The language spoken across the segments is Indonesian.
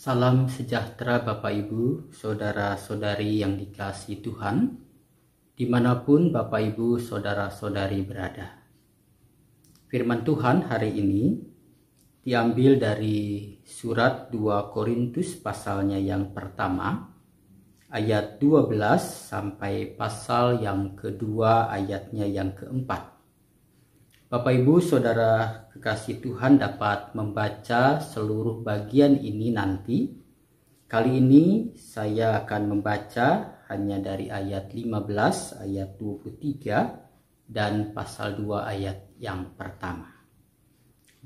Salam sejahtera Bapak Ibu, Saudara-saudari yang dikasih Tuhan, di mana pun Bapak Ibu, Saudara-saudari berada. Firman Tuhan hari ini diambil dari surat 2 Korintus pasalnya yang pertama, ayat 12 sampai pasal yang kedua ayatnya yang keempat. Bapak Ibu Saudara kekasih Tuhan dapat membaca seluruh bagian ini nanti. Kali ini saya akan membaca hanya dari ayat 15, ayat 23 dan pasal 2 ayat yang pertama.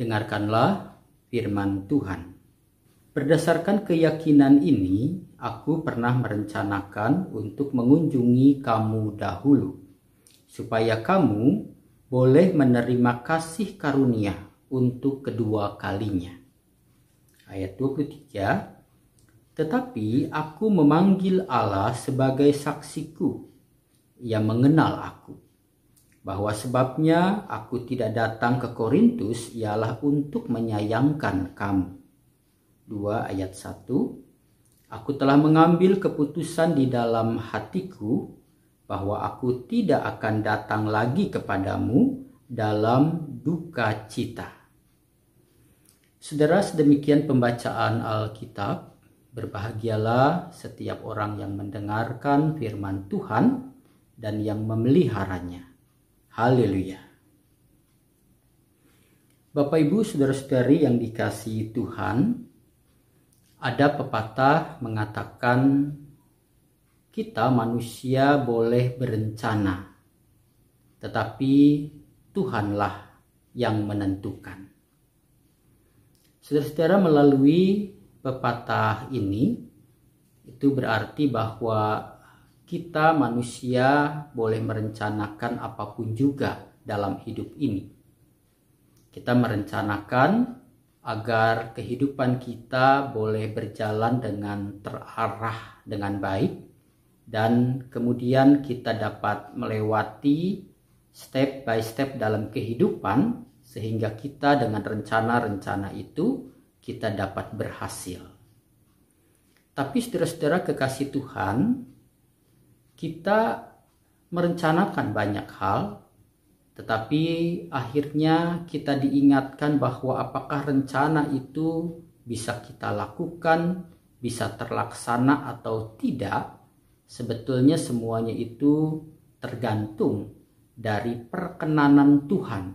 Dengarkanlah firman Tuhan. Berdasarkan keyakinan ini, aku pernah merencanakan untuk mengunjungi kamu dahulu, supaya kamu boleh menerima kasih karunia untuk kedua kalinya. Ayat 23 Tetapi aku memanggil Allah sebagai saksiku yang mengenal aku bahwa sebabnya aku tidak datang ke Korintus ialah untuk menyayangkan kamu. 2 ayat 1 Aku telah mengambil keputusan di dalam hatiku bahwa aku tidak akan datang lagi kepadamu dalam duka cita. Saudara, sedemikian pembacaan Alkitab. Berbahagialah setiap orang yang mendengarkan firman Tuhan dan yang memeliharanya. Haleluya. Bapak Ibu, saudara-saudari yang dikasihi Tuhan, ada pepatah mengatakan kita manusia boleh berencana, tetapi Tuhanlah yang menentukan. Saudara-saudara melalui pepatah ini itu berarti bahwa kita manusia boleh merencanakan apa pun juga dalam hidup ini. Kita merencanakan agar kehidupan kita boleh berjalan dengan terarah dengan baik dan kemudian kita dapat melewati step by step dalam kehidupan sehingga kita dengan rencana-rencana itu kita dapat berhasil. Tapi saudara-saudara kekasih Tuhan, kita merencanakan banyak hal, tetapi akhirnya kita diingatkan bahwa apakah rencana itu bisa kita lakukan, bisa terlaksana atau tidak, sebetulnya semuanya itu tergantung dari perkenanan Tuhan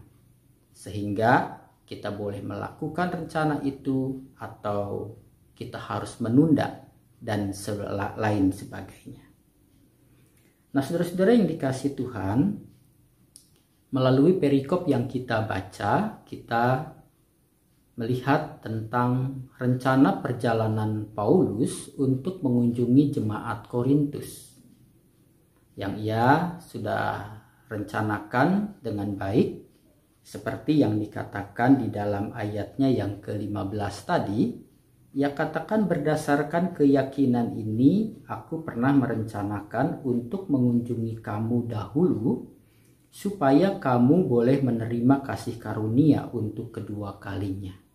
sehingga kita boleh melakukan rencana itu atau kita harus menunda dan lain sebagainya. Nah, saudara-saudara yang dikasih Tuhan, melalui perikop yang kita baca, kita melihat tentang rencana perjalanan Paulus untuk mengunjungi jemaat Korintus yang ia sudah rencanakan dengan baik seperti yang dikatakan di dalam ayatnya yang ke-15 tadi. Ia katakan berdasarkan keyakinan ini aku pernah merencanakan untuk mengunjungi kamu dahulu supaya kamu boleh menerima kasih karunia untuk kedua kalinya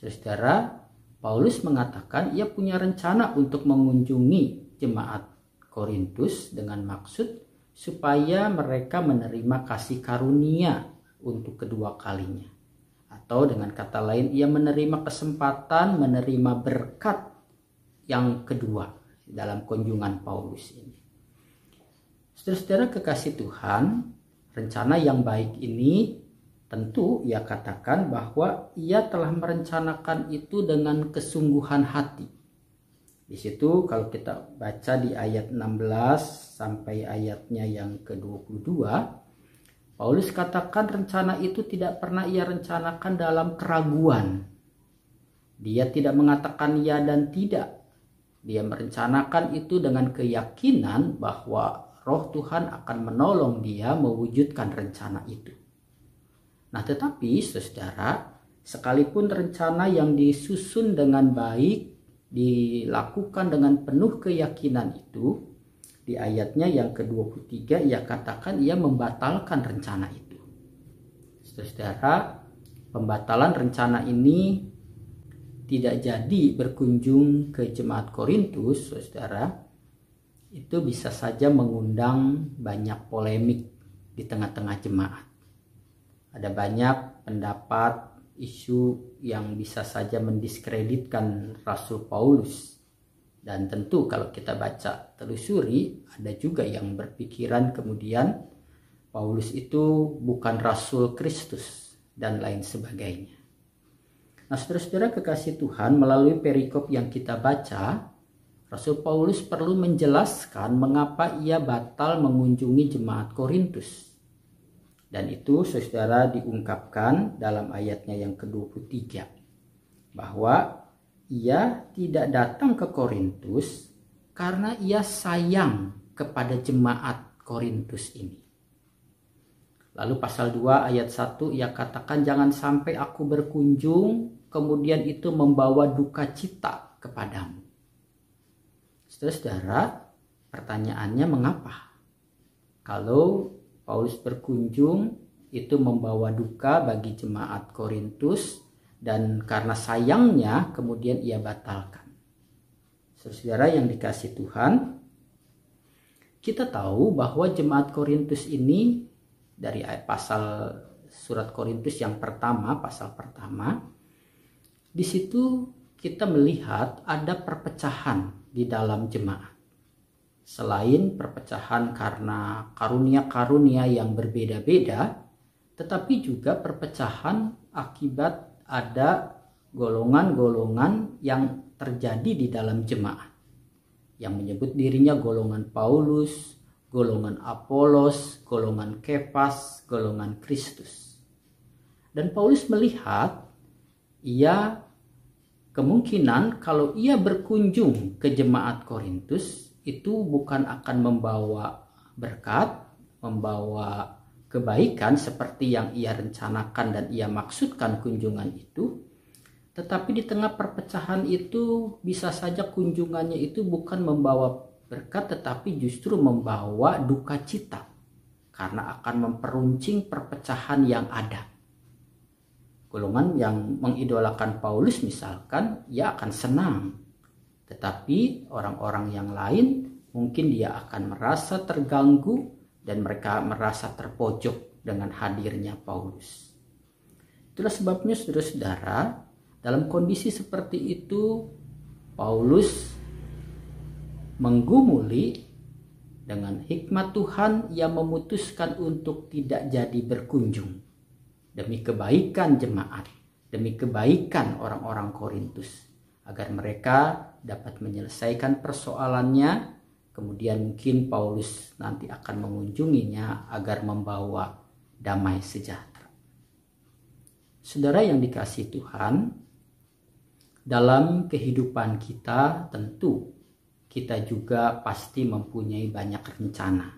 Saudara, Paulus mengatakan ia punya rencana untuk mengunjungi jemaat Korintus dengan maksud supaya mereka menerima kasih karunia untuk kedua kalinya. Atau dengan kata lain, ia menerima kesempatan menerima berkat yang kedua dalam kunjungan Paulus ini. Saudara-saudara kekasih Tuhan, rencana yang baik ini Tentu ia katakan bahwa ia telah merencanakan itu dengan kesungguhan hati. Di situ kalau kita baca di ayat 16 sampai ayatnya yang ke-22, Paulus katakan rencana itu tidak pernah ia rencanakan dalam keraguan. Dia tidak mengatakan ya dan tidak. Dia merencanakan itu dengan keyakinan bahwa roh Tuhan akan menolong dia mewujudkan rencana itu. Nah, tetapi saudara, sekalipun rencana yang disusun dengan baik dilakukan dengan penuh keyakinan itu, di ayatnya yang ke-23 ia katakan ia membatalkan rencana itu. Saudara, pembatalan rencana ini tidak jadi berkunjung ke jemaat Korintus, saudara, itu bisa saja mengundang banyak polemik di tengah-tengah jemaat. Ada banyak pendapat, isu yang bisa saja mendiskreditkan Rasul Paulus. Dan tentu kalau kita baca telusuri, ada juga yang berpikiran kemudian Paulus itu bukan Rasul Kristus dan lain sebagainya. Nah saudara-saudara kekasih Tuhan melalui perikop yang kita baca, Rasul Paulus perlu menjelaskan mengapa ia batal mengunjungi jemaat Korintus. Dan itu saudara diungkapkan dalam ayatnya yang ke-23. Bahwa ia tidak datang ke Korintus karena ia sayang kepada jemaat Korintus ini. Lalu pasal 2 ayat 1 ia katakan jangan sampai aku berkunjung kemudian itu membawa duka cita kepadamu. Saudara, pertanyaannya mengapa? Kalau Paulus berkunjung itu membawa duka bagi jemaat Korintus dan karena sayangnya kemudian ia batalkan. Saudara yang dikasih Tuhan, kita tahu bahwa jemaat Korintus ini dari pasal surat Korintus yang pertama, pasal pertama, di situ kita melihat ada perpecahan di dalam jemaat. Selain perpecahan karena karunia-karunia yang berbeda-beda, tetapi juga perpecahan akibat ada golongan-golongan yang terjadi di dalam jemaat yang menyebut dirinya golongan Paulus, golongan Apolos, golongan Kepas, golongan Kristus. Dan Paulus melihat ia kemungkinan kalau ia berkunjung ke jemaat Korintus itu bukan akan membawa berkat, membawa kebaikan seperti yang ia rencanakan dan ia maksudkan kunjungan itu, tetapi di tengah perpecahan itu bisa saja kunjungannya itu bukan membawa berkat tetapi justru membawa duka cita. Karena akan memperuncing perpecahan yang ada. Golongan yang mengidolakan Paulus misalkan ia akan senang tetapi orang-orang yang lain mungkin dia akan merasa terganggu dan mereka merasa terpojok dengan hadirnya Paulus. Itulah sebabnya saudara-saudara dalam kondisi seperti itu Paulus menggumuli dengan hikmat Tuhan yang memutuskan untuk tidak jadi berkunjung. Demi kebaikan jemaat, demi kebaikan orang-orang Korintus, agar mereka dapat menyelesaikan persoalannya. Kemudian mungkin Paulus nanti akan mengunjunginya agar membawa damai sejahtera. Saudara yang dikasih Tuhan, dalam kehidupan kita tentu kita juga pasti mempunyai banyak rencana.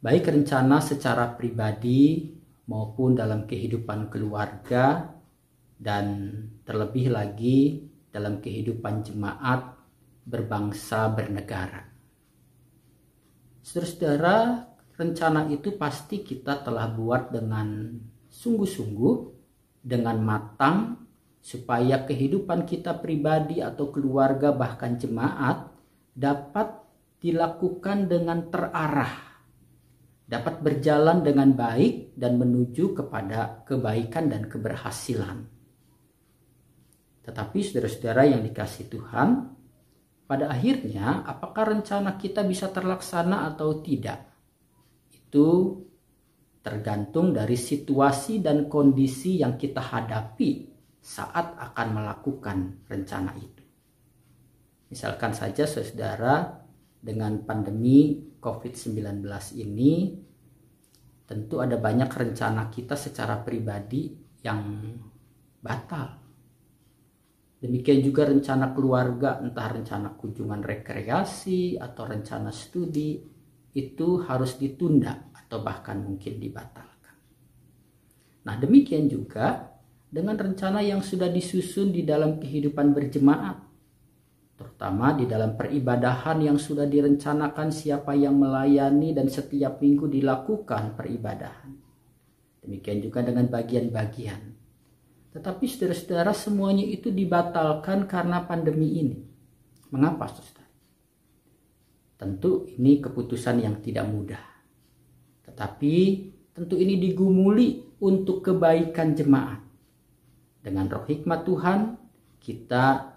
Baik rencana secara pribadi maupun dalam kehidupan keluarga dan terlebih lagi dalam kehidupan jemaat berbangsa bernegara. Saudara-saudara, rencana itu pasti kita telah buat dengan sungguh-sungguh, dengan matang, supaya kehidupan kita pribadi atau keluarga bahkan jemaat dapat dilakukan dengan terarah dapat berjalan dengan baik dan menuju kepada kebaikan dan keberhasilan. Tetapi saudara-saudara yang dikasih Tuhan, pada akhirnya apakah rencana kita bisa terlaksana atau tidak? Itu tergantung dari situasi dan kondisi yang kita hadapi saat akan melakukan rencana itu. Misalkan saja saudara dengan pandemi COVID-19 ini tentu ada banyak rencana kita secara pribadi yang batal. Demikian juga rencana keluarga, entah rencana kunjungan rekreasi atau rencana studi, itu harus ditunda atau bahkan mungkin dibatalkan. Nah, demikian juga dengan rencana yang sudah disusun di dalam kehidupan berjemaat terutama di dalam peribadahan yang sudah direncanakan siapa yang melayani dan setiap minggu dilakukan peribadahan. Demikian juga dengan bagian-bagian. Tetapi saudara-saudara semuanya itu dibatalkan karena pandemi ini. Mengapa saudara? Tentu ini keputusan yang tidak mudah. Tetapi tentu ini digumuli untuk kebaikan jemaat. Dengan roh hikmat Tuhan, kita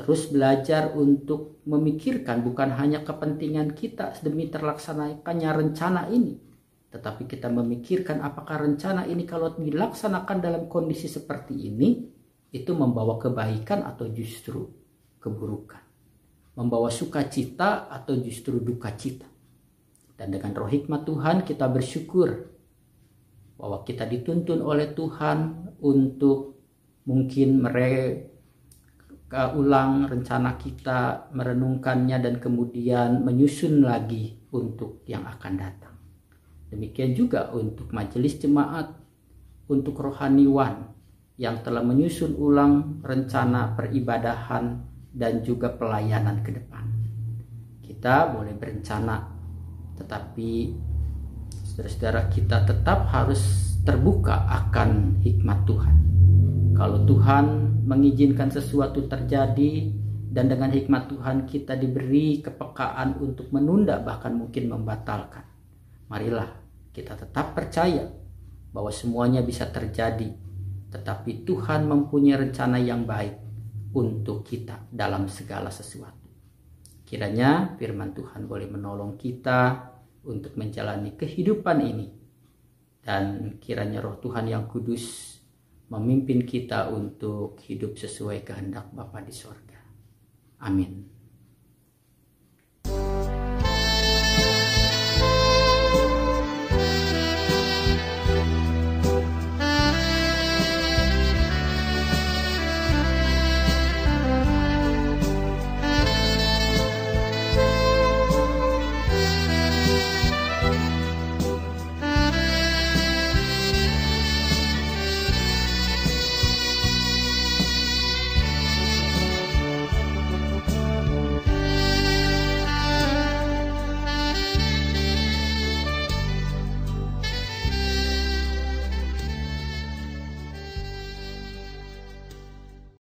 terus belajar untuk memikirkan bukan hanya kepentingan kita demi terlaksanakannya rencana ini, tetapi kita memikirkan apakah rencana ini kalau dilaksanakan dalam kondisi seperti ini itu membawa kebaikan atau justru keburukan, membawa sukacita atau justru duka cita. Dan dengan roh hikmat Tuhan kita bersyukur bahwa kita dituntun oleh Tuhan untuk mungkin mereka ulang rencana kita merenungkannya dan kemudian menyusun lagi untuk yang akan datang. Demikian juga untuk majelis jemaat, untuk rohaniwan yang telah menyusun ulang rencana peribadahan dan juga pelayanan ke depan. Kita boleh berencana, tetapi saudara-saudara kita tetap harus terbuka akan hikmat Tuhan kalau Tuhan mengizinkan sesuatu terjadi dan dengan hikmat Tuhan kita diberi kepekaan untuk menunda bahkan mungkin membatalkan. Marilah kita tetap percaya bahwa semuanya bisa terjadi, tetapi Tuhan mempunyai rencana yang baik untuk kita dalam segala sesuatu. Kiranya firman Tuhan boleh menolong kita untuk menjalani kehidupan ini dan kiranya roh Tuhan yang kudus memimpin kita untuk hidup sesuai kehendak Bapa di sorga. Amin.